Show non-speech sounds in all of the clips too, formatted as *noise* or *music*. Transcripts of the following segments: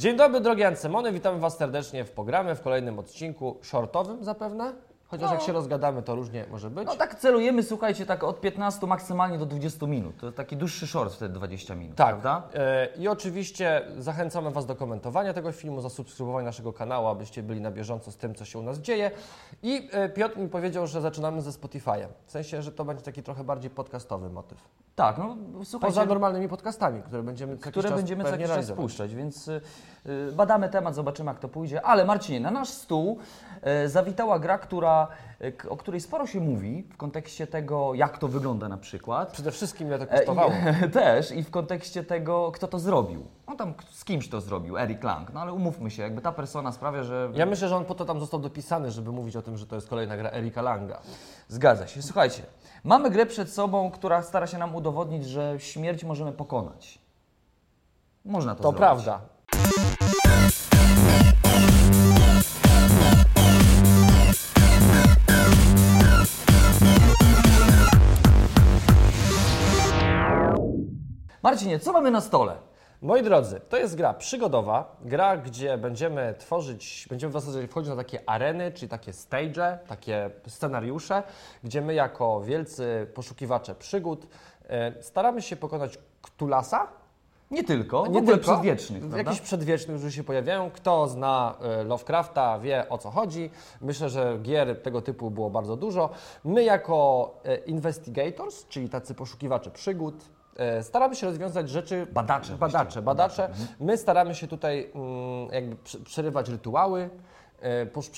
Dzień dobry drogie Ancemony, witamy Was serdecznie w programie, w kolejnym odcinku, shortowym zapewne? Chociaż jak się rozgadamy, to różnie może być. No tak celujemy, słuchajcie, tak od 15 maksymalnie do 20 minut. To taki dłuższy short wtedy 20 minut, Tak. prawda? E, I oczywiście zachęcamy Was do komentowania tego filmu, zasubskrybowania naszego kanału, abyście byli na bieżąco z tym, co się u nas dzieje. I e, Piotr mi powiedział, że zaczynamy ze Spotify'em. W sensie, że to będzie taki trochę bardziej podcastowy motyw. Tak, no słuchajcie, Poza normalnymi podcastami, które będziemy co jakiś które czas będziemy co jakiś czas puszczać, więc y, badamy temat, zobaczymy jak to pójdzie. Ale Marcinie, na nasz stół y, zawitała gra, która, y, o której sporo się mówi w kontekście tego, jak to wygląda na przykład. Przede wszystkim ile to E, kosztowało. I, *laughs* też i w kontekście tego, kto to zrobił. No tam z kimś to zrobił, Eric Lang. No ale umówmy się, jakby ta persona sprawia, że Ja myślę, że on po to tam został dopisany, żeby mówić o tym, że to jest kolejna gra Erika Langa. Zgadza się. Słuchajcie, mamy grę przed sobą, która stara się nam udowodnić, że śmierć możemy pokonać. Można to, To zrobić. prawda. Marcinie, co mamy na stole? Moi drodzy, to jest gra przygodowa, gra, gdzie będziemy tworzyć, będziemy w zasadzie wchodzić na takie areny, czyli takie stage, takie scenariusze, gdzie my jako wielcy poszukiwacze przygód e, staramy się pokonać Ktulasa, Nie tylko, nie w ogóle tylko, przedwiecznych, prawda? jakichś przedwiecznych, którzy się pojawiają. Kto zna e, Lovecrafta, wie o co chodzi. Myślę, że gier tego typu było bardzo dużo. My jako e, investigators, czyli tacy poszukiwacze przygód, e, staramy się rozwiązać rzeczy... Badacze Badacze, badacze. My staramy się tutaj mm, jakby przerywać rytuały,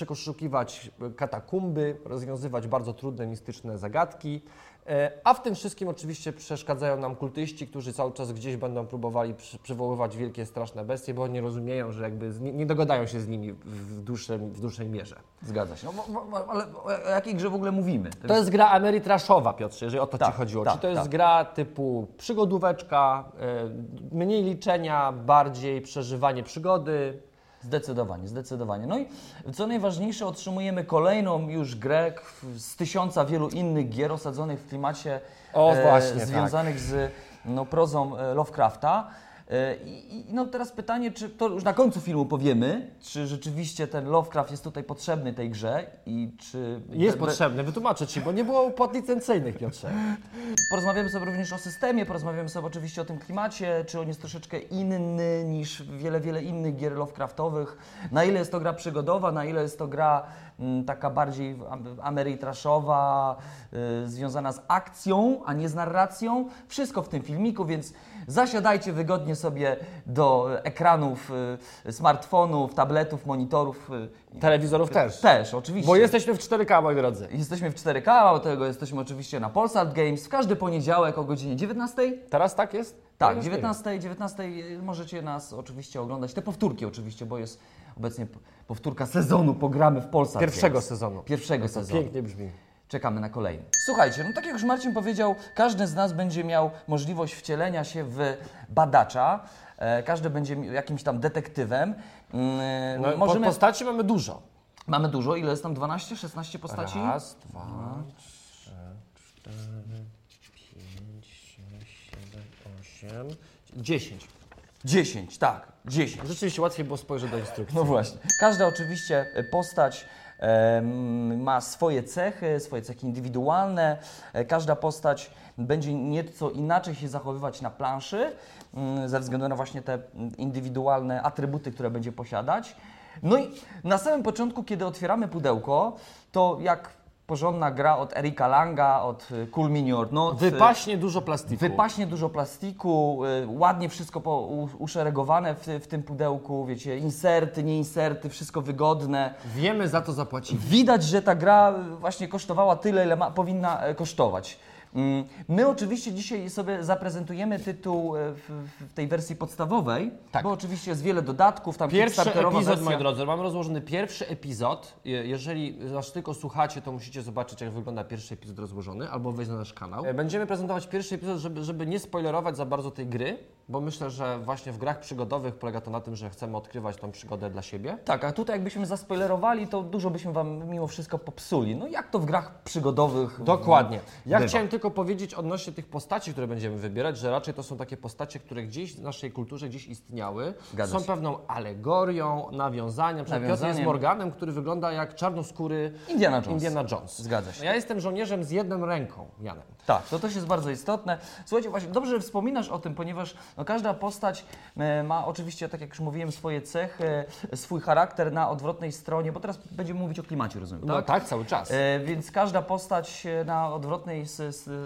przeszukiwać katakumby, rozwiązywać bardzo trudne, mistyczne zagadki. E, A w tym wszystkim oczywiście przeszkadzają nam kultyści, którzy cały czas gdzieś będą próbowali przy, przywoływać wielkie, straszne bestie, bo oni rozumieją, że jakby nie, nie dogadają się z nimi w, dłuższym, w dłuższej mierze. Zgadza się. No, bo- bo- ale o jakiej grze w ogóle mówimy? To jest gra Ameritraszowa, Piotrze, jeżeli o to Tak, Ci chodziło. tak, Czy to jest tak. gra typu przygodóweczka, e, mniej liczenia, bardziej przeżywanie przygody, Zdecydowanie, zdecydowanie. No i co najważniejsze, otrzymujemy kolejną już grę z tysiąca wielu innych gier osadzonych w klimacie O, właśnie, tak. związanych z no, prozą e, Lovecrafta. E, I, no teraz pytanie, czy to już na końcu filmu powiemy, czy rzeczywiście ten Lovecraft jest tutaj potrzebny tej grze i czy... jest be- potrzebny, wytłumaczę Ci, bo nie było opłat licencyjnych, Piotrze. *laughs* Porozmawiamy sobie również o systemie, porozmawiamy sobie oczywiście o tym klimacie, czy on jest troszeczkę inny niż wiele, wiele innych gier Lovecraftowych. Na ile jest to gra przygodowa, na ile jest to gra taka bardziej am- ameritraszowa, y, związana z akcją, a nie z narracją. Wszystko w tym filmiku, więc zasiadajcie wygodnie sobie do ekranów, y, smartfonów, tabletów, monitorów. y, Telewizorów też. Też, oczywiście. Bo jesteśmy w 4K, moi drodzy. Jesteśmy w 4K, mało tego jesteśmy oczywiście na Polsat Games w każdy poniedziałek o godzinie 19. Teraz tak jest? Tak, Ja już nie 19, 19 możecie nas oczywiście oglądać, te powtórki oczywiście, bo jest obecnie powtórka sezonu, pogramy w Polsat Pierwszego sezonu. Pierwszego To sezonu. Pięknie brzmi. Czekamy na kolejny. Słuchajcie, no tak jak już Marcin powiedział, każdy z nas będzie miał możliwość wcielenia się w badacza. E, każdy będzie jakimś tam detektywem. Mm, No, możemy... Postaci mamy dużo. Mamy dużo, ile jest tam? 12, 16 postaci? Raz, dwa, trzy, cztery, pięć, sześć, siedem, osiem, dziesięć. 10, tak, 10. Rzeczywiście łatwiej było spojrzeć do instrukcji. No właśnie. Każda oczywiście postać em, ma swoje cechy, swoje cechy indywidualne. E, Każda postać będzie nieco inaczej się zachowywać na planszy mm, ze względu na właśnie te indywidualne atrybuty, które będzie posiadać. No i na samym początku, kiedy otwieramy pudełko, to jak porządna gra od Erika Langa, od y, Cool Mini or Not, y, Wypaśnie dużo plastiku. Wypaśnie dużo plastiku, y, ładnie wszystko po, u, uszeregowane w, w tym pudełku, wiecie, inserty, nie inserty, wszystko wygodne. Wiemy za to zapłacimy. Widać, że ta gra właśnie kosztowała tyle, ile ma, powinna kosztować. Mm, My oczywiście dzisiaj sobie zaprezentujemy tytuł e, w, tej wersji podstawowej, Tak. bo oczywiście jest wiele dodatków, tam Pierwszy epizod, wersja. moi drodzy, mam rozłożony pierwszy epizod. Je- Jeżeli nas tylko słuchacie, to musicie zobaczyć, jak wygląda pierwszy epizod rozłożony, albo wejść na nasz kanał. E, Będziemy prezentować pierwszy epizod, żeby, żeby nie spoilerować za bardzo tej gry, bo myślę, że właśnie w grach przygodowych polega to na tym, że chcemy odkrywać tą przygodę dla siebie. Tak, a tutaj jakbyśmy zaspoilerowali, to dużo byśmy Wam mimo wszystko popsuli. No jak to w grach przygodowych Dokładnie. Ja bywa. chciałem tylko powiedzieć odnośnie tych postaci, które będziemy wybierać, że raczej to są takie postacie, które gdzieś w naszej kulturze gdzieś istniały. Zgadza są się. pewną alegorią, nawiązaniem. Na przykład Piotr jest. Morganem, który wygląda jak czarnoskóry Indiana Jones. Indiana Jones. Zgadza się. Ja jestem żołnierzem z jedną ręką, Janem. Tak, to też jest bardzo istotne. Słuchajcie, właśnie dobrze, że wspominasz o tym, ponieważ no, każda postać e, ma oczywiście, tak jak już mówiłem, swoje cechy, e, swój charakter na odwrotnej stronie, bo teraz będziemy mówić o klimacie, rozumiem, No tak? tak, cały czas. E, więc każda postać e, na odwrotnej,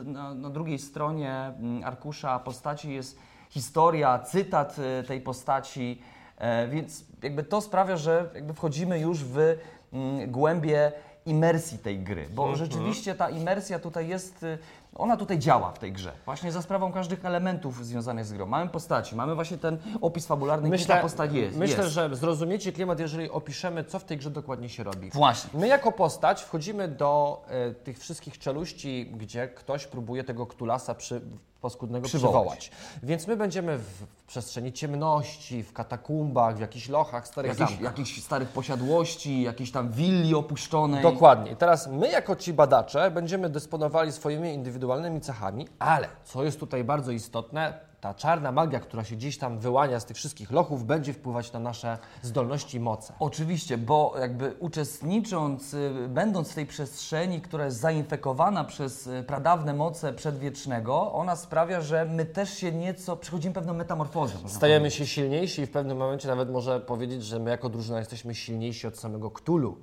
na, na drugiej stronie mm, arkusza postaci jest historia, cytat e, tej postaci, e, więc jakby to sprawia, że jakby wchodzimy już w mm, głębie imersji tej gry, bo rzeczywiście ta imersja tutaj jest, y, ona tutaj działa w tej grze, właśnie za sprawą każdych elementów związanych z grą. Mamy postaci, mamy właśnie ten opis fabularny, myślę, ta postać jest. myślę jest. że zrozumiecie klimat, jeżeli opiszemy, co w tej grze dokładnie się robi. Właśnie. My jako postać wchodzimy do e, tych wszystkich czeluści, gdzie ktoś próbuje tego Ktulasa przy, paskudnego Przywołać. przywołać. Więc my będziemy w, przestrzeni ciemności, w katakumbach, w jakichś lochach, starych zamkach. jakichś starych posiadłości, jakiejś tam willi opuszczonej. Dokładnie. I teraz my jako ci badacze będziemy dysponowali swoimi indywidualnymi cechami, ale co jest tutaj bardzo istotne, ta czarna magia, która się gdzieś tam wyłania z tych wszystkich lochów, będzie wpływać na nasze zdolności i moce. Oczywiście, bo jakby uczestnicząc, y, będąc w tej przestrzeni, która jest zainfekowana przez y, pradawne moce przedwiecznego, ona sprawia, że my też się nieco, przechodzimy pewną metamorfozę. Stajemy się silniejsi i w pewnym momencie nawet może powiedzieć, że my jako drużyna jesteśmy silniejsi od samego Ktulu.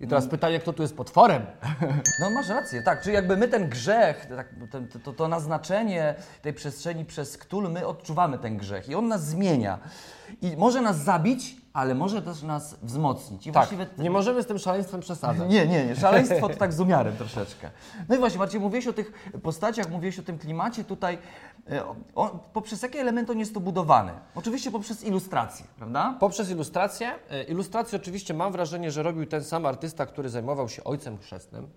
I teraz pytanie, kto tu jest potworem? No masz rację, tak, czyli jakby my ten grzech, tak, ten, to, to naznaczenie tej przestrzeni przez Cthulhu, my odczuwamy ten grzech i on nas zmienia. I może nas zabić, ale może też nas wzmocnić. I Tak, właściwie nie możemy z tym szaleństwem przesadzać. Nie, nie, nie. Szaleństwo to *laughs* tak z umiarem troszeczkę. No i właśnie, Marcin, mówiłeś o tych postaciach, mówiłeś o tym klimacie tutaj. e, O, poprzez jakie elementy on jest tu budowany? Oczywiście poprzez ilustrację, prawda? Poprzez ilustrację. E, Ilustrację oczywiście mam wrażenie, że robił ten sam artysta, który zajmował się ojcem chrzestnym.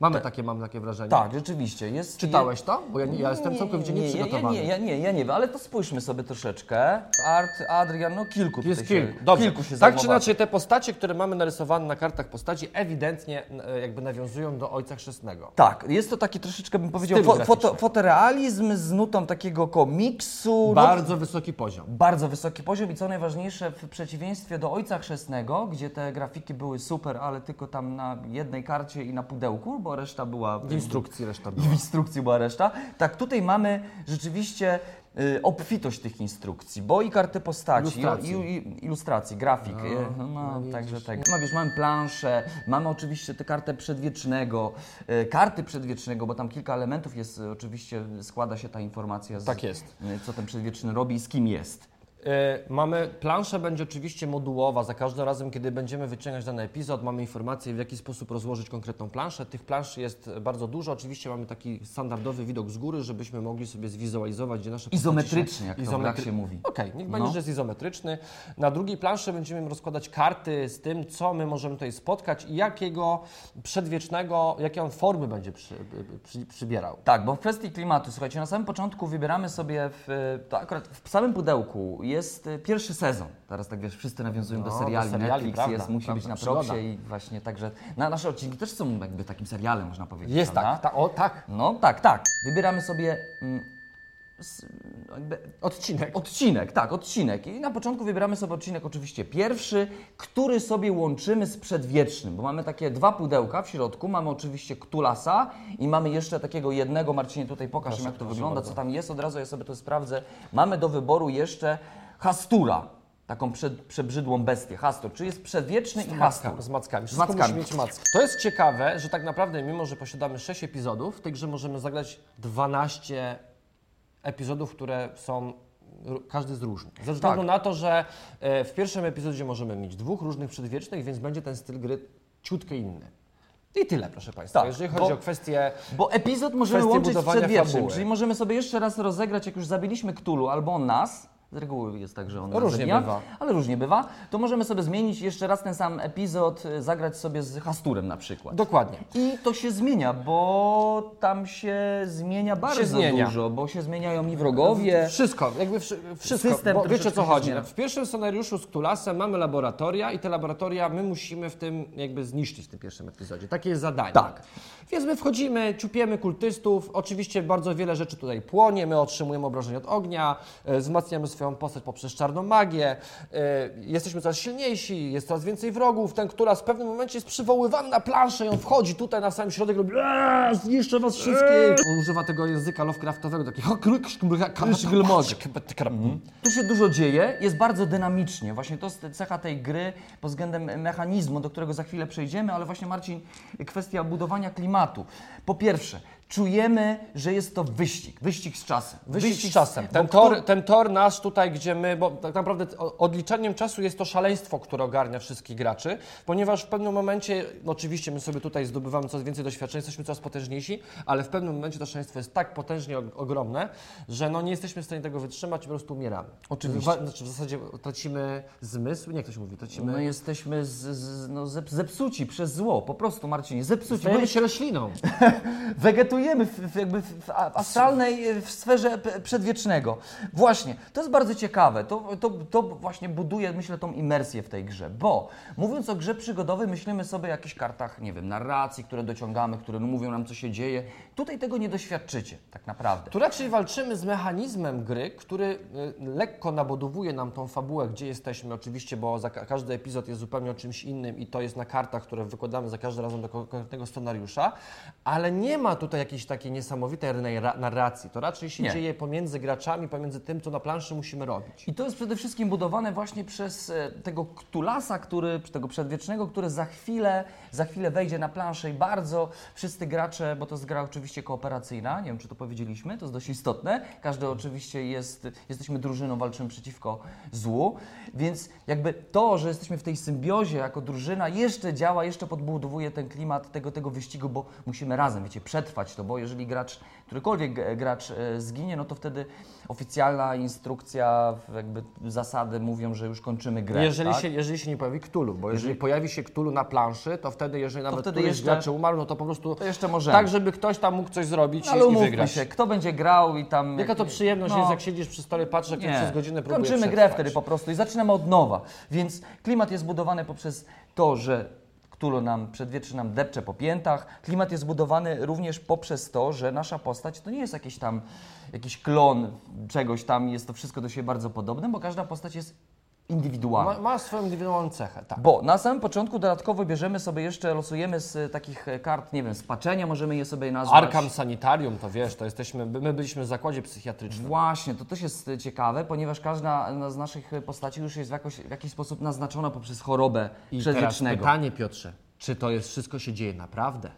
Mamy takie, mam takie wrażenie. Tak, rzeczywiście. Jest, Czytałeś to? Bo ja, nie, ja jestem całkowicie nie, nieprzygotowany. Ja, nie, ja nie, ja nie wiem, ale to spójrzmy sobie troszeczkę. Art, Adrian, no kilku Jest kilku. się, Dobrze. kilku się tak czy inaczej, te postacie, które mamy narysowane na kartach postaci, ewidentnie e, jakby nawiązują do Ojca Chrzestnego. Tak, jest to taki troszeczkę, bym powiedział, fo, foto, fotorealizm z nutą takiego komiksu. no, Bardzo wysoki poziom. Bardzo wysoki poziom i co najważniejsze, w przeciwieństwie do Ojca Chrzestnego, gdzie te grafiki były super, ale tylko tam na jednej karcie i na pudełku, bo reszta była... W instrukcji reszta była. w instrukcji była reszta. Tak, tutaj mamy rzeczywiście y, obfitość tych instrukcji, bo i karty postaci, Ilustracji. i, i, ilustracji, grafik. No, no, także tak. No wiesz, mamy planszę, mamy oczywiście tę kartę przedwiecznego, y, karty przedwiecznego, bo tam kilka elementów jest, y, oczywiście składa się ta informacja, z, Tak jest. y, co ten przedwieczny robi i z kim jest. E, Mamy, plansza będzie oczywiście modułowa. Za każdym razem, kiedy będziemy wyciągać dany epizod, mamy informację, w jaki sposób rozłożyć konkretną planszę. Tych plansz jest bardzo dużo. Oczywiście mamy taki standardowy widok z góry, żebyśmy mogli sobie zwizualizować, gdzie nasze postaci Izometrycznie, jak to w grach się mówi. Okej, niech No. będzie, że jest izometryczny. Na drugiej planszy będziemy rozkładać karty z tym, co my możemy tutaj spotkać i jakiego przedwiecznego, jakie on formy będzie przy, przy, przybierał. Tak, bo w kwestii klimatu, słuchajcie, na samym początku wybieramy sobie, w, to akurat w samym pudełku jest y, pierwszy sezon. Teraz tak wiesz, wszyscy nawiązują No, do do seriali, seriali, Netflix prawda, jest, musi prawda, być na proksie i właśnie także, na, nasze odcinki też są jakby takim serialem, można powiedzieć, Jest prawda? tak, ta, o tak, No tak, tak. Wybieramy sobie mm, odcinek. Odcinek, tak, odcinek. I na początku wybieramy sobie odcinek oczywiście pierwszy, który sobie łączymy z przedwiecznym, bo mamy takie dwa pudełka w środku. Mamy oczywiście Ktulasa i mamy jeszcze takiego jednego, Marcinie tutaj pokaż Proszę, jak to wygląda, bardzo. co tam jest, od razu ja sobie to sprawdzę. Mamy do wyboru jeszcze Hastura, taką prze, przebrzydłą bestię, Hastur, czyli jest przedwieczny i Hastur. Z mackami. Wszystko mackami. mieć macki. To jest ciekawe, że tak naprawdę mimo, że posiadamy 6 epizodów, w tej grze możemy zagrać 12 epizodów, które są każdy z różny. Ze względu Tak. na to, że e, w pierwszym epizodzie możemy mieć dwóch różnych przedwiecznych, więc będzie ten styl gry ciutkę inny. I tyle, proszę Państwa. Tak, Jeżeli chodzi bo- o kwestię Bo epizod możemy łączyć z przedwiecznym, czyli możemy sobie jeszcze raz rozegrać, jak już zabiliśmy Ktulu albo nas, z reguły jest tak, że on Różnie nawet bywa. ale różnie bywa, to możemy sobie zmienić jeszcze raz ten sam epizod, y, zagrać sobie z Hasturem na przykład. Dokładnie. I to się zmienia, bo tam się zmienia bardzo zmienia. dużo, bo się zmieniają i wrogowie. Wszystko, jakby wszy, wszystko. System bo wiecie co chodzi. W pierwszym scenariuszu z Ktulasem mamy laboratoria i te laboratoria my musimy w tym jakby zniszczyć w tym pierwszym epizodzie. Takie jest zadanie. Tak. Więc my wchodzimy, ciupiemy kultystów, oczywiście bardzo wiele rzeczy tutaj płonie, my otrzymujemy obrażenia od ognia, e, wzmacniamy swoją postać poprzez czarną magię, e, jesteśmy coraz silniejsi, jest coraz więcej wrogów, ten Ktulas w pewnym momencie jest przywoływany na planszę i on wchodzi tutaj na sam środek, robi "Eee, zniszczę was wszystkich. On używa tego języka Lovecraftowego, takiego Tu się dużo dzieje, jest bardzo dynamicznie. Właśnie to jest cecha tej gry pod względem mechanizmu, do którego za chwilę przejdziemy, ale właśnie Marcin, kwestia budowania klimatu. Po pierwsze, czujemy, że jest to wyścig, wyścig z czasem. Wyścig z czasem. Ten kto- tor, ten tor nasz tutaj, gdzie my, bo tak naprawdę odliczaniem czasu jest to szaleństwo, które ogarnia wszystkich graczy, ponieważ w pewnym momencie, no oczywiście my sobie tutaj zdobywamy coraz więcej doświadczeń, jesteśmy coraz potężniejsi, ale w pewnym momencie to szaleństwo jest tak potężnie og- ogromne, że no nie jesteśmy w stanie tego wytrzymać i po prostu umieramy. Oczywiście. Wa- Znaczy w zasadzie tracimy zmysł, nie się mówi, tracimy... My jesteśmy z, z, no, zep, zepsuci przez zło, po prostu Marcinie, zepsuci. Stajemy My się rośliną. *laughs* wegetujemy w, w, jakby w, astralnej w sferze przedwiecznego. Właśnie, to jest bardzo ciekawe. To, to, to właśnie buduje, myślę, tą imersję w tej grze, bo mówiąc o grze przygodowej, myślimy sobie o jakichś kartach, nie wiem, narracji, które dociągamy, które mówią nam, co się dzieje. Tutaj tego nie doświadczycie, tak naprawdę. Tu raczej walczymy z mechanizmem gry, który y, lekko nabudowuje nam tą fabułę, gdzie jesteśmy, oczywiście, bo za ka- każdy epizod jest zupełnie o czymś innym i to jest na kartach, które wykładamy za każdym razem do ko- konkretnego scenariusza, ale nie ma tutaj jakiejś takiej niesamowitej ra- narracji. To raczej się Nie. dzieje pomiędzy graczami, pomiędzy tym, co na planszy musimy robić. I to jest przede wszystkim budowane właśnie przez e, tego Ktulasa, który, tego przedwiecznego, który za chwilę, za chwilę wejdzie na planszę i bardzo wszyscy gracze, bo to jest gra oczywiście kooperacyjna, nie wiem czy to powiedzieliśmy, to jest dość istotne. Każdy oczywiście jest, jesteśmy drużyną, walczymy przeciwko złu, więc jakby to, że jesteśmy w tej symbiozie jako drużyna jeszcze działa, jeszcze podbudowuje ten klimat tego, tego wyścigu, bo musimy razem, wiecie, przetrwać to, bo jeżeli gracz, którykolwiek gracz e, zginie, no to wtedy oficjalna instrukcja, jakby zasady mówią, że już kończymy grę. Jeżeli, tak? się, jeżeli się nie pojawi Ktulu, bo jeżeli pojawi się Ktulu na planszy, to wtedy, jeżeli nawet wtedy któryś jeszcze- graczy umarł, no to po prostu To jeszcze możemy. tak, żeby ktoś tam mógł coś zrobić Ale i, wygrać. się, kto będzie grał i tam... Jaka to przyjemność No. jest, jak siedzisz przy stole, patrzysz, jak przez godzinę próbuje Kończymy grę wtedy po prostu i zaczynamy od nowa. Więc klimat jest budowany poprzez to, że Cthulhu nam przedwietrzy nam depcze po piętach. Klimat jest budowany również poprzez to, że nasza postać to nie jest jakiś tam jakiś klon czegoś tam, jest to wszystko do siebie bardzo podobne, bo każda postać jest indywidualna. Ma, ma swoją indywidualną cechę, tak. Bo na samym początku dodatkowo bierzemy sobie jeszcze, losujemy z takich e, kart, nie wiem, spaczenia, możemy je sobie nazwać. Arkham Sanitarium, to wiesz, to jesteśmy, my byliśmy w zakładzie psychiatrycznym. Właśnie, to też jest e, ciekawe, ponieważ każda z naszych postaci już jest w, jakoś, w jakiś sposób naznaczona poprzez chorobę I przedwiecznego. pytanie, Piotrze, czy to jest wszystko się dzieje naprawdę?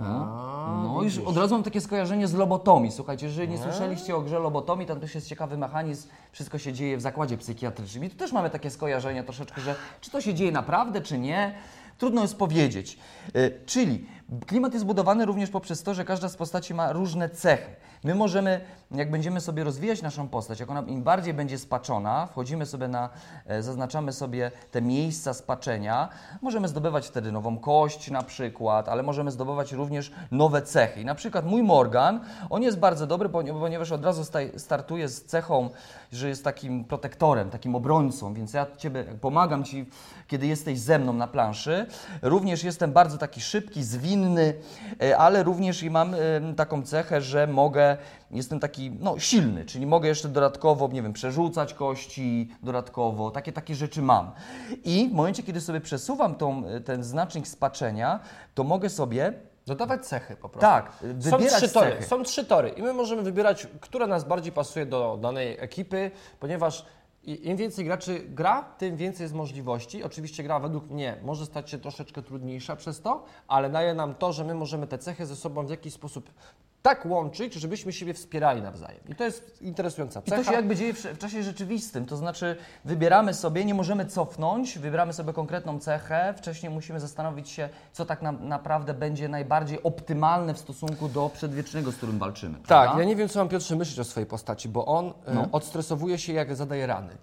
No już od razu mam takie skojarzenie z lobotomii. Słuchajcie, jeżeli nie słyszeliście o grze lobotomii, tam też jest ciekawy mechanizm, wszystko się dzieje w zakładzie psychiatrycznym. I tu też mamy takie skojarzenie troszeczkę, że czy to się dzieje naprawdę, czy nie, trudno jest powiedzieć. Y, Czyli klimat jest budowany również poprzez to, że każda z postaci ma różne cechy. My możemy, jak będziemy sobie rozwijać naszą postać, jak ona im bardziej będzie spaczona, wchodzimy sobie na, e, zaznaczamy sobie te miejsca spaczenia, możemy zdobywać wtedy nową kość na przykład, ale możemy zdobywać również nowe cechy. I na przykład mój Morgan, on jest bardzo dobry, ponie- ponieważ od razu startuje z cechą, że jest takim protektorem, takim obrońcą, więc ja Ciebie pomagam Ci, kiedy jesteś ze mną na planszy. Również jestem bardzo taki szybki, zwinny, e, ale również i mam taką cechę, że mogę, jestem taki no, silny, czyli mogę jeszcze dodatkowo, nie wiem, przerzucać kości dodatkowo, takie, takie rzeczy mam. I w momencie, kiedy sobie przesuwam tą, e, ten znacznik spaczenia, to mogę sobie Dodawać cechy po prostu. tak, Są wybierać trzy, tory, cechy. są trzy tory i my możemy wybierać, która nas bardziej pasuje do danej ekipy, ponieważ im więcej graczy gra, tym więcej jest możliwości. Oczywiście gra według mnie może stać się troszeczkę trudniejsza przez to, ale daje nam to, że my możemy te cechy ze sobą w jakiś sposób tak łączyć, żebyśmy siebie wspierali nawzajem. I to jest interesująca I cecha. to się jakby dzieje w, w czasie rzeczywistym, to znaczy wybieramy sobie, nie możemy cofnąć, wybieramy sobie konkretną cechę, wcześniej musimy zastanowić się, co tak na, naprawdę będzie najbardziej optymalne w stosunku do przedwiecznego, z którym walczymy. Tak, prawda? ja nie wiem, co mam Piotrze myśleć o swojej postaci, bo on e, No. odstresowuje się, jak zadaje rany.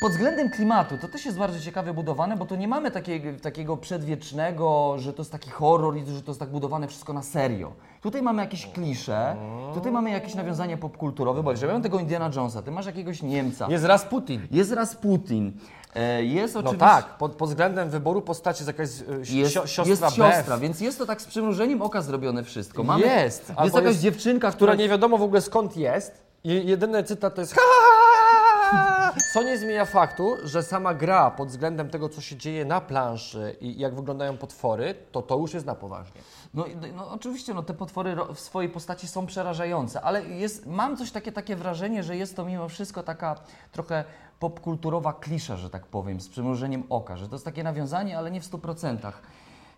Pod względem klimatu to też jest bardzo ciekawie budowane, bo tu nie mamy takiego, takiego przedwiecznego, że to jest taki horror i że to jest tak budowane wszystko na serio. Tutaj mamy jakieś klisze, tutaj mamy jakieś nawiązanie popkulturowe, bo jeżeli mamy tego Indiana Jonesa, ty masz jakiegoś Niemca, Jest Rasputin. jest Rasputin, e, jest No oczywiście... tak, pod, pod względem wyboru postaci jest jakaś e, Jest, sio- siostra jest Beth, siostra, więc jest to tak z przymrużeniem oka zrobione wszystko. Mamy, Jest, jest albo jakaś jest- dziewczynka, która która... nie wiadomo w ogóle skąd jest. I jedyny cytat to jest ha, ha, ha. Co nie zmienia faktu, że sama gra pod względem tego, co się dzieje na planszy i jak wyglądają potwory, to to już jest na poważnie. No, i- no oczywiście, no, te potwory w swojej postaci są przerażające, ale jest, mam coś takie, takie wrażenie, że jest to mimo wszystko taka trochę popkulturowa klisza, że tak powiem, z przymrużeniem oka, że to jest takie nawiązanie, ale nie w 100%.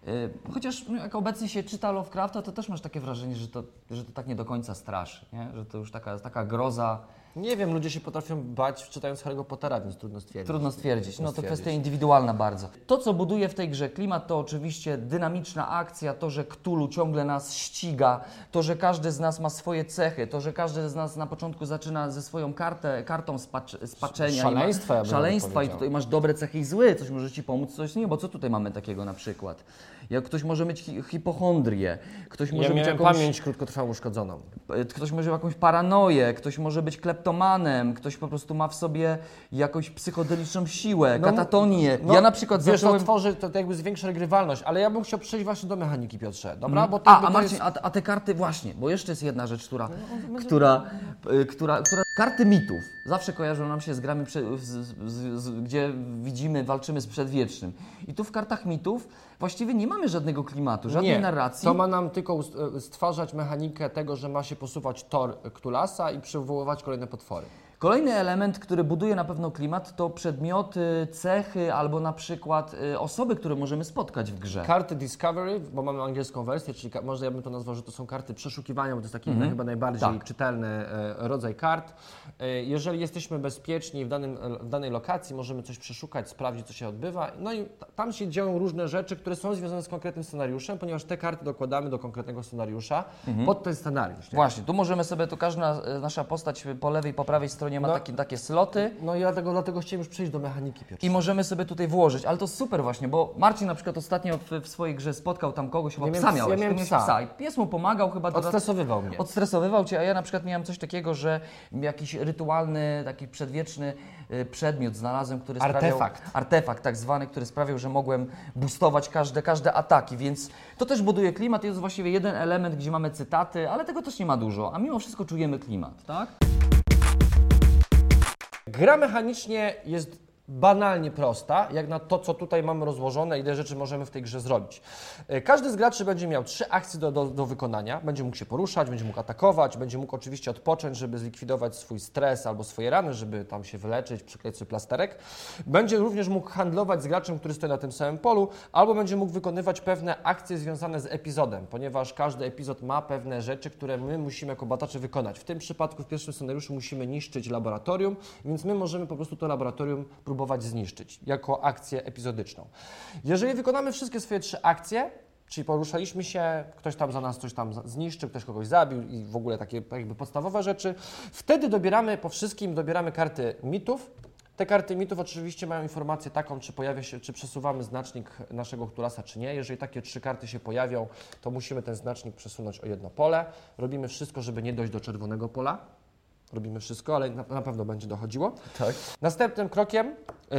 Yy, Chociaż no, jak obecnie się czyta Lovecrafta, to też masz takie wrażenie, że to, że to tak nie do końca straszy, nie? że to już taka, taka groza, Nie wiem, ludzie się potrafią bać czytając Harry'ego Pottera, więc trudno stwierdzić. Trudno stwierdzić. No to stwierdzić. kwestia indywidualna bardzo. To, co buduje w tej grze klimat, to oczywiście dynamiczna akcja, to, że Cthulhu ciągle nas ściga, to, że każdy z nas ma swoje cechy, to, że każdy z nas na początku zaczyna ze swoją kartę, kartą spacz, spaczenia. i ma- Szaleństwa, ja Szaleństwa i tutaj masz dobre cechy i złe, coś może Ci pomóc, coś nie, bo co tutaj mamy takiego na przykład? Jak ktoś może mieć hi- hipochondrię, ktoś może Ja mieć jakąś... pamięć krótkotrwałą uszkodzoną. E, Ktoś może mieć jakąś paranoję, ktoś może być kleptomanem, ktoś po prostu ma w sobie jakąś psychodeliczną siłę, No, katatonię. No, ja na przykład wiesz, zacząłem... to tworzy, to, to jakby zwiększa regrywalność, ale ja bym chciał przejść właśnie do mechaniki, Piotrze, dobra? Bo to A, jakby a Marcin, jest... a, a te karty właśnie, bo jeszcze jest jedna rzecz, która, No, która, y, która, która... Karty mitów zawsze kojarzą nam się z grami, z, z, z, gdzie widzimy, walczymy z przedwiecznym. I tu w kartach mitów właściwie nie mamy żadnego klimatu, żadnej Nie, narracji. to ma nam tylko e, stwarzać mechanikę tego, że ma się posuwać tor Ktulasa i przywoływać kolejne potwory. Kolejny element, który buduje na pewno klimat, to przedmioty, cechy albo na przykład y, osoby, które możemy spotkać w grze. Karty Discovery, bo mamy angielską wersję, czyli może ja bym to nazwał, że to są karty przeszukiwania, bo to jest taki chyba najbardziej Tak. czytelny e, rodzaj kart. E, jeżeli jesteśmy bezpieczni w, danym, e, w danej lokacji, możemy coś przeszukać, sprawdzić, co się odbywa. No i ta- tam się dzieją różne rzeczy, które są związane z konkretnym scenariuszem, ponieważ te karty dokładamy do konkretnego scenariusza pod ten scenariusz. Nie? Właśnie, tu możemy sobie, tu każda nasza postać po lewej, po prawej stronie ma No. takie, takie sloty. No i dlatego, dlatego chciałem już przejść do mechaniki, Piotr. I możemy sobie tutaj włożyć, ale to super właśnie, bo Marcin na przykład ostatnio w, w swojej grze spotkał tam kogoś, chyba Ja psa miałeś, ja miałem psa. i pies mu pomagał chyba Odstresowywał mnie. Odstresowywał cię, a ja na przykład miałem coś takiego, że jakiś rytualny, taki przedwieczny y, przedmiot znalazłem, który sprawiał... Artefakt. Artefakt tak zwany, który sprawiał, że mogłem boostować każde, każde ataki, więc to też buduje klimat. Jest właściwie jeden element, gdzie mamy cytaty, ale tego też nie ma dużo, a mimo wszystko czujemy klimat, tak? Gra mechanicznie jest banalnie prosta, jak na to, co tutaj mamy rozłożone, ile rzeczy możemy w tej grze zrobić. E, Każdy z graczy będzie miał trzy akcje do, do, do wykonania. Będzie mógł się poruszać, będzie mógł atakować, będzie mógł oczywiście odpocząć, żeby zlikwidować swój stres albo swoje rany, żeby tam się wyleczyć, przykleić sobie plasterek. Będzie również mógł handlować z graczem, który stoi na tym samym polu, albo będzie mógł wykonywać pewne akcje związane z epizodem, ponieważ każdy epizod ma pewne rzeczy, które my musimy jako badacze wykonać. W tym przypadku w pierwszym scenariuszu musimy niszczyć laboratorium, więc my możemy po prostu to laboratorium próbować zniszczyć jako akcję epizodyczną. Jeżeli wykonamy wszystkie swoje trzy akcje, czyli poruszaliśmy się, ktoś tam za nas coś tam zniszczył, ktoś kogoś zabił i w ogóle takie jakby podstawowe rzeczy, wtedy dobieramy po wszystkim, dobieramy karty mitów, te karty mitów oczywiście mają informację taką, czy pojawia się, czy przesuwamy znacznik naszego Ktulasa, czy nie. Jeżeli takie trzy karty się pojawią, to musimy ten znacznik przesunąć o jedno pole. Robimy wszystko, żeby nie dojść do czerwonego pola. Robimy wszystko, ale na, na pewno będzie dochodziło. Tak. Następnym krokiem,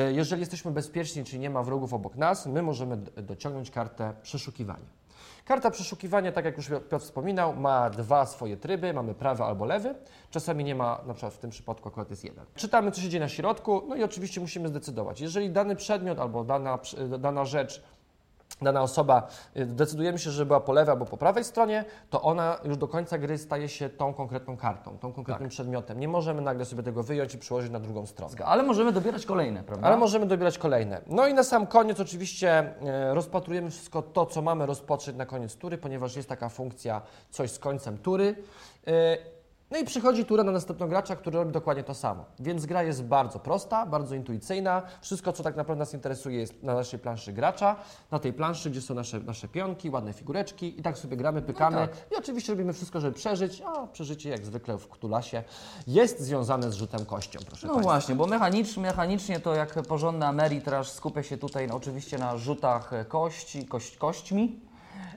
y, jeżeli jesteśmy bezpieczni, czyli nie ma wrogów obok nas, my możemy dociągnąć kartę przeszukiwania. Karta przeszukiwania, tak jak już Piotr wspominał, ma dwa swoje tryby, mamy prawy albo lewy. Czasami nie ma, na przykład w tym przypadku akurat jest jeden. Czytamy, co się dzieje na środku, no i oczywiście musimy zdecydować. Jeżeli dany przedmiot albo dana, dana rzecz dana osoba, y, decydujemy się, że była po lewej albo po prawej stronie, to ona już do końca gry staje się tą konkretną kartą, tą konkretnym przedmiotem. Nie możemy nagle sobie tego wyjąć i przyłożyć na drugą stronę. Ale możemy dobierać kolejne, prawda? Ale możemy dobierać kolejne. No i na sam koniec oczywiście e, rozpatrujemy wszystko to, co mamy rozpocząć na koniec tury, ponieważ jest taka funkcja coś z końcem tury. No i przychodzi tura na następnego gracza, który robi dokładnie to samo. Więc gra jest bardzo prosta, bardzo intuicyjna. Wszystko, co tak naprawdę nas interesuje, jest na naszej planszy gracza. Na tej planszy, gdzie są nasze, nasze pionki, ładne figureczki i tak sobie gramy, pykamy. tak. I oczywiście robimy wszystko, żeby przeżyć, a przeżycie jak zwykle w Ktulasie jest związane z rzutem kością, proszę No Państwa. właśnie, bo mechanicz, mechanicznie to jak porządny Ameritrash skupia się tutaj no, oczywiście na rzutach kości, kość, kośćmi.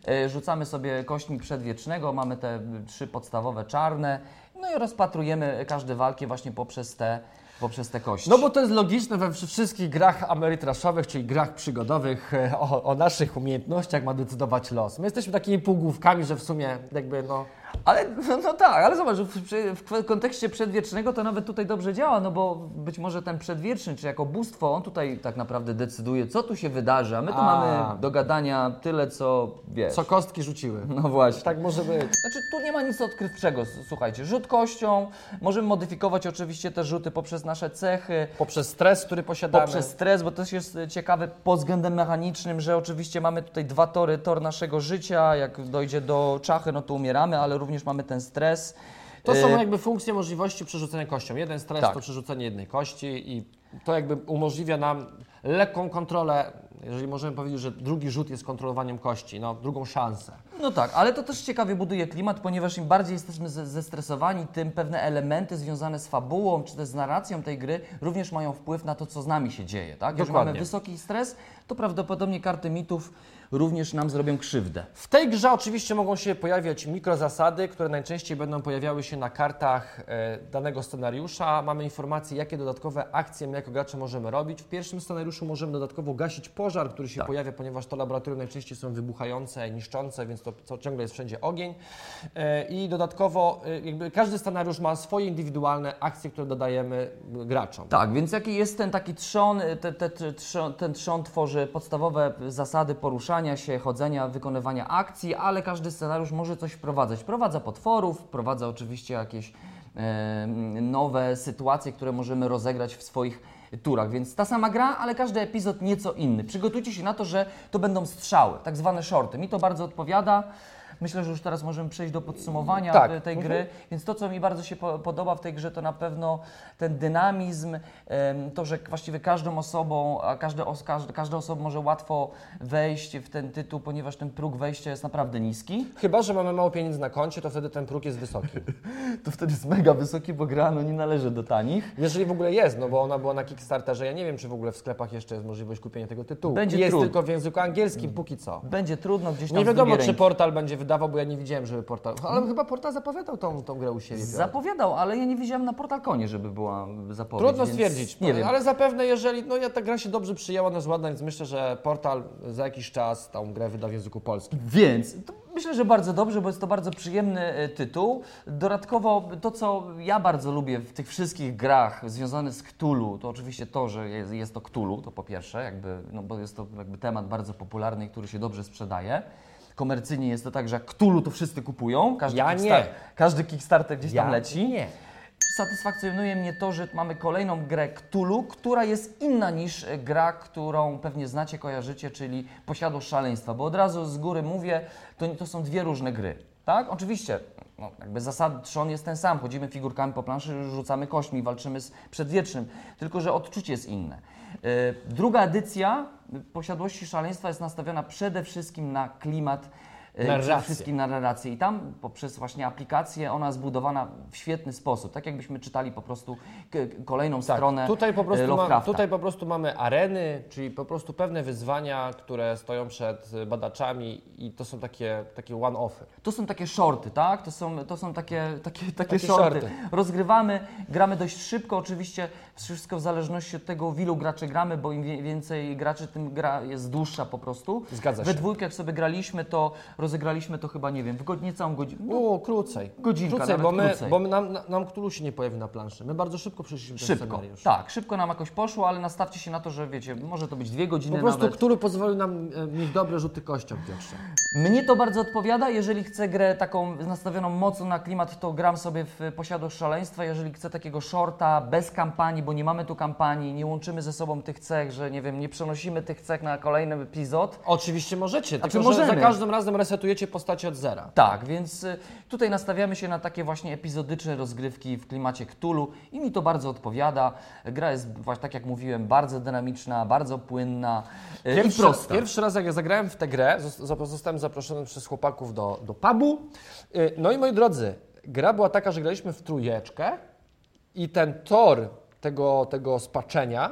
E, Rzucamy sobie kośćmi przedwiecznego, mamy te trzy podstawowe czarne, no i rozpatrujemy każde walki właśnie poprzez te, poprzez te kości. No bo to jest logiczne we wszy- wszystkich grach amerytraszowych, czyli grach przygodowych, e, o, o naszych umiejętnościach ma decydować los. My jesteśmy takimi półgłówkami, że w sumie jakby no... Ale no, no tak, ale zobacz, w, w kontekście przedwiecznego to nawet tutaj dobrze działa, no bo być może ten przedwieczny, czy jako bóstwo, on tutaj tak naprawdę decyduje, co tu się wydarzy, a my tu A. mamy do gadania tyle, co wiesz. Co kostki rzuciły. No właśnie. Tak może być. Znaczy, tu nie ma nic odkrywczego, słuchajcie. Rzut kością, możemy modyfikować oczywiście te rzuty poprzez nasze cechy, Poprzez stres, który posiadamy. poprzez stres, bo też jest e, ciekawe pod względem mechanicznym, że oczywiście mamy tutaj dwa tory, tor naszego życia, jak dojdzie do czachy, no to umieramy, ale również mamy ten stres. To są E, jakby funkcje możliwości przerzucenia kością. Jeden stres Tak. to przerzucenie jednej kości i to jakby umożliwia nam lekką kontrolę, jeżeli możemy powiedzieć, że drugi rzut jest kontrolowaniem kości, no drugą szansę. No tak, ale to też ciekawie buduje klimat, ponieważ im bardziej jesteśmy ze- zestresowani, tym pewne elementy związane z fabułą czy też z narracją tej gry również mają wpływ na to, co z nami się dzieje. Tak? Jeżeli Dokładnie. mamy wysoki stres, to prawdopodobnie karty mitów również nam zrobią krzywdę. W tej grze oczywiście mogą się pojawiać mikrozasady, które najczęściej będą pojawiały się na kartach e, danego scenariusza. Mamy informacje, jakie dodatkowe akcje my jako gracze możemy robić. W pierwszym scenariuszu możemy dodatkowo gasić pożar, który się Tak. pojawia, ponieważ to laboratorium najczęściej są wybuchające, niszczące, więc to, to ciągle jest wszędzie ogień. E, I dodatkowo e, jakby każdy scenariusz ma swoje indywidualne akcje, które dodajemy e, graczom. Tak, więc jaki jest ten taki trzon, te, te, te, trzon, ten trzon tworzy podstawowe zasady poruszania się, chodzenia, wykonywania akcji, ale każdy scenariusz może coś wprowadzać. Wprowadza potworów, wprowadza oczywiście jakieś nowe sytuacje, które możemy rozegrać w swoich turach, więc ta sama gra, ale każdy epizod nieco inny. Przygotujcie się na to, że to będą strzały, tak zwane shorty. Mi to bardzo odpowiada. Myślę, że już teraz możemy przejść do podsumowania Tak. tej Mhm. gry. Więc to, co mi bardzo się po, podoba w tej grze, to na pewno ten dynamizm, to, że właściwie każdą osobą, a każde, każda, każda osoba może łatwo wejść w ten tytuł, ponieważ ten próg wejścia jest naprawdę niski. Chyba, że mamy mało pieniędzy na koncie, to wtedy ten próg jest wysoki. *laughs* To wtedy jest mega wysoki, bo gra no, nie należy do tanich. Jeżeli w ogóle jest, no bo ona była na Kickstarterze, ja nie wiem, czy w ogóle w sklepach jeszcze jest możliwość kupienia tego tytułu. Będzie jest trudno. tylko w języku angielskim póki co. Będzie trudno gdzieś tam Nie wiadomo, czy portal będzie wydawał, bo ja nie widziałem, żeby portal. Ale chyba portal zapowiadał tą, tą grę u siebie. Zapowiadał, ale ja nie widziałem na Portal Konie, żeby była zapowiedź. Trudno więc stwierdzić, Nie wiem. ale zapewne jeżeli, no ja ta gra się dobrze przyjęła, ona jest ładna, więc myślę, że portal za jakiś czas tą grę wyda w języku polskim. Więc to myślę, że bardzo dobrze, bo jest to bardzo przyjemny e, tytuł. Dodatkowo to, co ja bardzo lubię w tych wszystkich grach związanych z Cthulhu, to oczywiście to, że jest, jest to Cthulhu, to po pierwsze, jakby, no bo jest to jakby temat bardzo popularny, który się dobrze sprzedaje. Komercyjnie jest to tak, że jak Cthulhu to wszyscy kupują. Każdy Ja Kickstar- nie. Każdy Kickstarter gdzieś tam Ja leci. nie. Satysfakcjonuje mnie to, że mamy kolejną grę Cthulhu, która jest inna niż e, gra, którą pewnie znacie, kojarzycie, czyli Posiadłość Szaleństwa, bo od razu z góry mówię, to, to są dwie różne gry. Tak? Oczywiście, no, jakby zasad trzon jest ten sam, chodzimy figurkami po planszy, rzucamy kośćmi, walczymy z przedwiecznym, tylko że odczucie jest inne. E, Druga edycja Posiadłości Szaleństwa jest nastawiona przede wszystkim na klimat Narrację. wszystkim na relację. I tam poprzez właśnie aplikację ona zbudowana w świetny sposób. Tak jakbyśmy czytali po prostu kolejną Tak, stronę tutaj po, e, prostu ma, tutaj po prostu mamy areny, czyli po prostu pewne wyzwania, które stoją przed y, badaczami i to są takie, takie one-offy. To są takie shorty, tak? To są, to są takie, takie, takie, Takie shorty. shorty. Rozgrywamy, gramy dość szybko, oczywiście wszystko w zależności od tego, w ilu graczy gramy, bo im więcej graczy, tym gra jest dłuższa po prostu. Zgadza We się. dwójkę, jak sobie graliśmy, to rozegraliśmy to chyba, nie wiem, w god- niecałą godzinę. No, O, krócej. Godzinka, krócej, bo, my, krócej. bo my nam, na- nam Cthulhu się nie pojawi na planszy. My bardzo szybko przeszliśmy ten szybko. scenariusz. Tak, szybko nam jakoś poszło, ale nastawcie się na to, że wiecie, może to być dwie godziny Po prostu nawet. Cthulhu pozwolił nam e, mieć dobre rzuty kością, Piotrze. Mnie to bardzo odpowiada. Jeżeli chcę grę taką nastawioną mocno na klimat, to gram sobie w Posiadłość Szaleństwa. Jeżeli chcę takiego shorta bez kampanii, bo nie mamy tu kampanii, nie łączymy ze sobą tych cech, że nie wiem, nie przenosimy tych cech na kolejny epizod. Oczywiście możecie, Znaczy tylko że za możemy. każdym razem resetujecie postacie od zera. Tak, więc y, tutaj nastawiamy się na takie właśnie epizodyczne rozgrywki w klimacie Cthulhu i mi to bardzo odpowiada. Gra jest, właśnie tak jak mówiłem, bardzo dynamiczna, bardzo płynna y, i Pierwszy, prosta. pierwszy raz jak ja zagrałem w tę grę, zos- zostałem zaproszony przez chłopaków do, do pubu. Y, No i moi drodzy, gra była taka, że graliśmy w trójeczkę i ten tor tego, tego spaczenia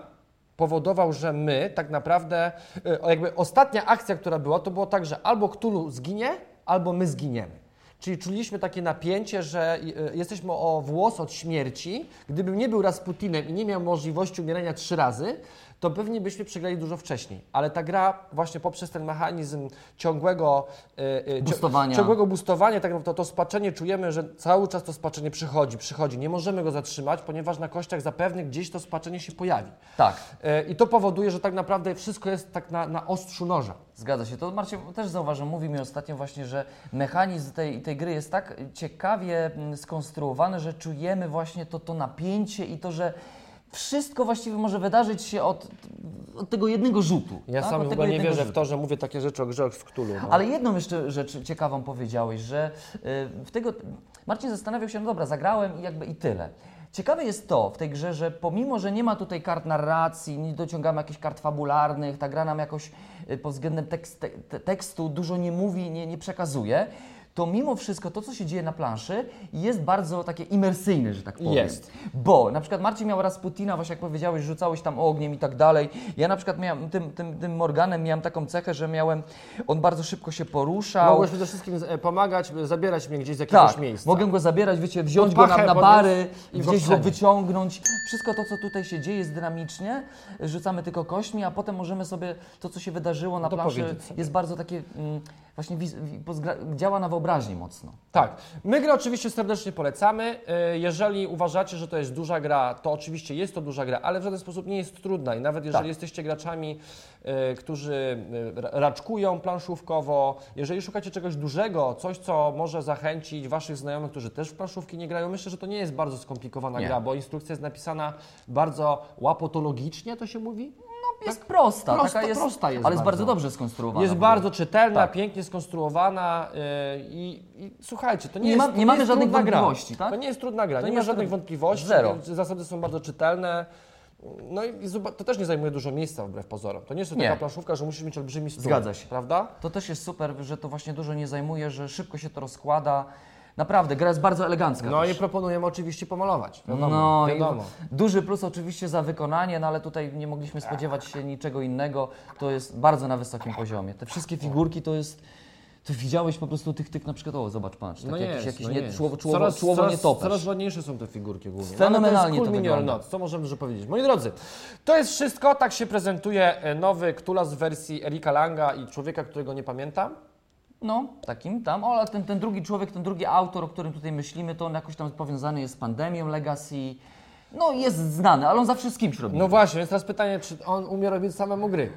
powodował, że my tak naprawdę, y, jakby ostatnia akcja, która była, to było tak, że albo Cthulhu zginie, albo my zginiemy. Czyli czuliśmy takie napięcie, że y, jesteśmy o włos od śmierci. Gdybym nie był Rasputinem i nie miał możliwości umierania trzy razy, to pewnie byśmy przegrali dużo wcześniej. Ale ta gra właśnie poprzez ten mechanizm ciągłego y, y, cio- Boostowania. ciągłego boostowania, tak naprawdę to, to spaczenie czujemy, że cały czas to spaczenie przychodzi, przychodzi. Nie możemy go zatrzymać, ponieważ na kościach zapewne gdzieś to spaczenie się pojawi. Tak. Y, I to powoduje, że tak naprawdę wszystko jest tak na, na ostrzu noża. Zgadza się. To Marcin też zauważył, mówi mi ostatnio właśnie, że mechanizm tej, tej gry jest tak ciekawie mm, skonstruowany, że czujemy właśnie to, to napięcie i to, że wszystko właściwie może wydarzyć się od, od tego jednego rzutu. Ja tak? sam Od w tego ogóle nie wierzę w rzutu. to, że mówię takie rzeczy o grze w Cthulhu. No. Ale jedną jeszcze rzecz ciekawą powiedziałeś, że y, w tego Marcin zastanawiał się, no dobra, zagrałem i jakby i tyle. Ciekawe jest to w tej grze, że pomimo, że nie ma tutaj kart narracji, nie dociągamy jakichś kart fabularnych, ta gra nam jakoś y, pod względem tekst, te, te, tekstu dużo nie mówi, nie, nie przekazuje, to mimo wszystko to, co się dzieje na planszy, jest bardzo takie imersyjne, że tak powiem. Jest. Bo na przykład Marcin miał Rasputina, właśnie jak powiedziałeś, rzucałeś tam ogniem i tak dalej. Ja na przykład miałem, tym, tym, tym Morganem miałem taką cechę, że miałem, on bardzo szybko się poruszał. Mogłeś przede wszystkim e, pomagać, zabierać mnie gdzieś z jakiegoś tak, miejsca. mogę go zabierać, wiecie, wziąć go na, na bary, i gdzieś go wyciągnąć. Wszystko to, co tutaj się dzieje jest dynamicznie, rzucamy tylko kośćmi, a potem możemy sobie to, co się wydarzyło na planszy, Dopowiedzieć sobie. jest bardzo takie, mm, właśnie działa na wyobraźnię mocno. Tak. My grę oczywiście serdecznie polecamy. E, Jeżeli uważacie, że to jest duża gra, to oczywiście jest to duża gra, ale w żaden sposób nie jest trudna. I nawet jeżeli Tak. jesteście graczami, e, którzy ra- raczkują planszówkowo, jeżeli szukacie czegoś dużego, coś, co może zachęcić waszych znajomych, którzy też w planszówki nie grają, myślę, że to nie jest bardzo skomplikowana Nie. gra, bo instrukcja jest napisana bardzo łapotologicznie, to się mówi? Jest prosta, Prosta- taka jest, prosta jest ale jest bardzo dobrze skonstruowana. Jest bardzo czytelna, Tak. pięknie skonstruowana yy, i, i słuchajcie, to nie, Nie jest, ma- to nie mamy żadnych trudna gra. wątpliwości, tak? To nie jest trudna gra, To nie, nie ma żadnych wątpliwości. Zero. Zasady są bardzo czytelne. No i to też nie zajmuje dużo miejsca wbrew pozorom. To nie jest to Nie. taka planszówka, że musisz mieć olbrzymi stół. Zgadza się. Prawda? To też jest super, że to właśnie dużo nie zajmuje, że szybko się to rozkłada. Naprawdę, gra jest bardzo elegancka. No też. i proponujemy oczywiście pomalować. Wiadomo, No wiadomo. i duży plus oczywiście za wykonanie, no ale tutaj nie mogliśmy spodziewać się niczego innego. To jest bardzo na wysokim poziomie. Te wszystkie figurki to jest. Ty widziałeś po prostu tych, tych na przykład, o zobacz, patrz, taki No jakiś, jest, jakiś no nie, jest. człowo, człowo, coraz, człowo coraz. Coraz ładniejsze są te figurki głównie. Fenomenalnie Ale to jest to cool wygląda. not. Co możemy dużo powiedzieć? Moi drodzy, to jest wszystko. Tak się prezentuje e, nowy Cthulhu w wersji Erika Langa i człowieka, którego nie pamiętam. No, takim tam, o, ale ten, ten drugi człowiek, ten drugi autor, o którym tutaj myślimy, to on jakoś tam powiązany jest z pandemią Legacy. No jest znany, ale on zawsze z kimś robi. No właśnie, więc teraz pytanie, czy on umie robić samemu gry?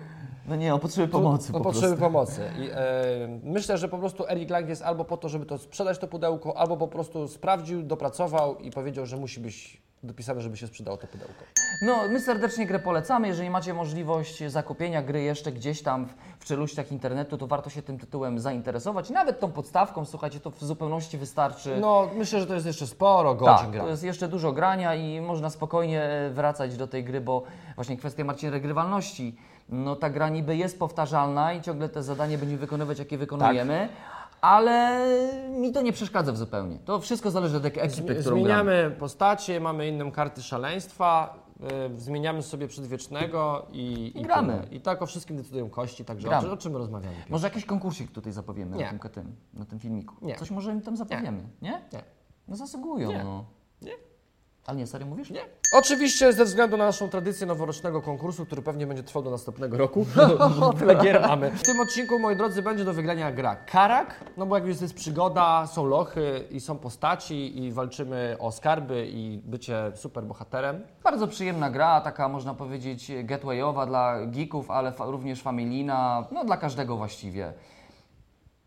No nie, on potrzebuje pomocy No, po potrzeby prostu. pomocy. I, e, myślę, że po prostu Erik Lang jest albo po to, żeby to sprzedać to pudełko, albo po prostu sprawdził, dopracował i powiedział, że musi być dopisane, żeby się sprzedało to pudełko. No, my serdecznie grę polecamy. Jeżeli macie możliwość zakupienia gry jeszcze gdzieś tam w, w czeluściach internetu, to warto się tym tytułem zainteresować. Nawet tą podstawką, słuchajcie, to w zupełności wystarczy. No, myślę, że to jest jeszcze sporo tak, godzin gra. to jest jeszcze dużo grania i można spokojnie e, wracać do tej gry, bo właśnie kwestia Marcin regrywalności. No ta gra niby jest powtarzalna i ciągle te zadanie będziemy wykonywać, jakie wykonujemy, ale mi to nie przeszkadza w zupełnie. To wszystko zależy od ek- ekipy, którą gramy. Zmieniamy postacie, mamy inną karty szaleństwa, y, zmieniamy sobie przedwiecznego i, i gramy. tyle. I tak o wszystkim decydują kości, także Gramy. o, czym my rozmawiamy? Piotr? Może jakiś konkursik tutaj zapowiemy Nie. na tym, tym, na tym filmiku. Nie. Coś może im tam zapowiemy, nie? Nie. No zasługują, Nie. no. Nie. Ale nie, serio mówisz? Nie. Oczywiście ze względu na naszą tradycję noworocznego konkursu, który pewnie będzie trwał do następnego roku, *laughs* tyle gier mamy. W tym odcinku, moi drodzy, będzie do wygrania gra Karak, no bo jak już jest przygoda, są lochy i są postaci i walczymy o skarby i bycie super bohaterem. Bardzo przyjemna gra, taka można powiedzieć getawayowa dla geeków, ale fa- również familijna, no dla każdego właściwie.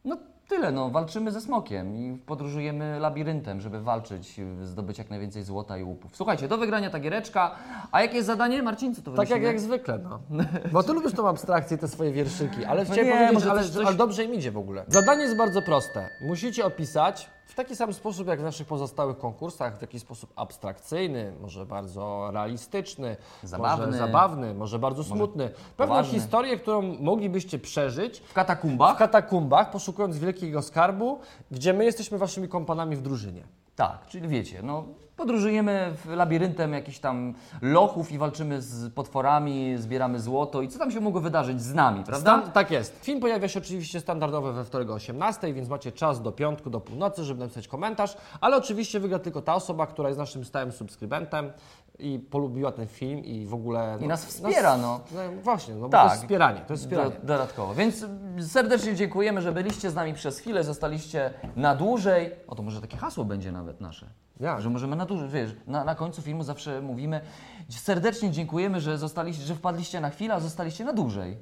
No tyle, no walczymy ze smokiem i podróżujemy labiryntem, żeby walczyć, zdobyć jak najwięcej złota i łupów. Słuchajcie, do wygrania ta giereczka. A jakie jest zadanie, Marcin? Co to Tak jak, jak zwykle, no. *laughs* Bo ty lubisz tą abstrakcję, te swoje wierszyki, ale chciałem nie, powiedzieć, może ale, coś- ale dobrze im idzie w ogóle. Zadanie jest bardzo proste. Musicie opisać w taki sam sposób, jak w naszych pozostałych konkursach, w jakiś sposób abstrakcyjny, może bardzo realistyczny, Zabawny. może zabawny, może bardzo smutny. Pewną poważny. historię, którą moglibyście przeżyć W w katakumbach? katakumbach, poszukując wielkiego skarbu, gdzie my jesteśmy waszymi kompanami w drużynie. Tak, czyli wiecie, no podróżujemy labiryntem jakichś tam lochów i walczymy z potworami, zbieramy złoto i co tam się mogło wydarzyć z nami, prawda? Stan- tak jest. Film pojawia się oczywiście standardowo we wtorek o 18, więc macie czas do piątku, do północy, żeby napisać komentarz, ale oczywiście wygra tylko ta osoba, która jest naszym stałym subskrybentem i polubiła ten film i w ogóle... I nas wspiera, no. no właśnie, no bo Tak. to jest wspieranie, to jest Do, wspieranie. dodatkowo. Więc serdecznie dziękujemy, że byliście z nami przez chwilę, zostaliście na dłużej. O, to może takie hasło będzie nawet nasze. Jak? Że możemy na dłużej, wiesz, na, na końcu filmu zawsze mówimy serdecznie dziękujemy, że zostaliście, że wpadliście na chwilę, a zostaliście na dłużej.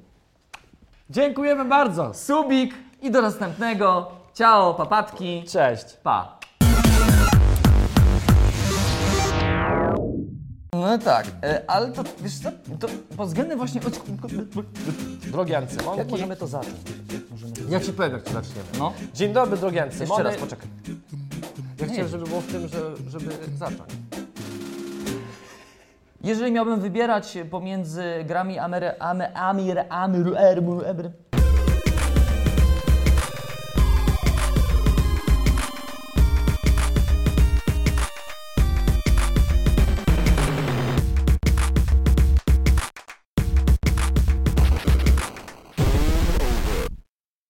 Dziękujemy bardzo! Subik i do następnego. Ciao, papatki. Cześć! Pa. No tak, e, ale to wiesz co, to pod względem właśnie... Drogi Ancymonki, Jak możemy to zacząć? Jak możemy... ja Ci powiem, jak to zaczniemy. No, Dzień dobry, drogi Ancymony. jeszcze raz, poczekaj. Ja chciałem, żeby było w tym, że, żeby zacząć. Jeżeli miałbym wybierać pomiędzy grami Amery, Ame, Amir, Amir, Amir, Amir,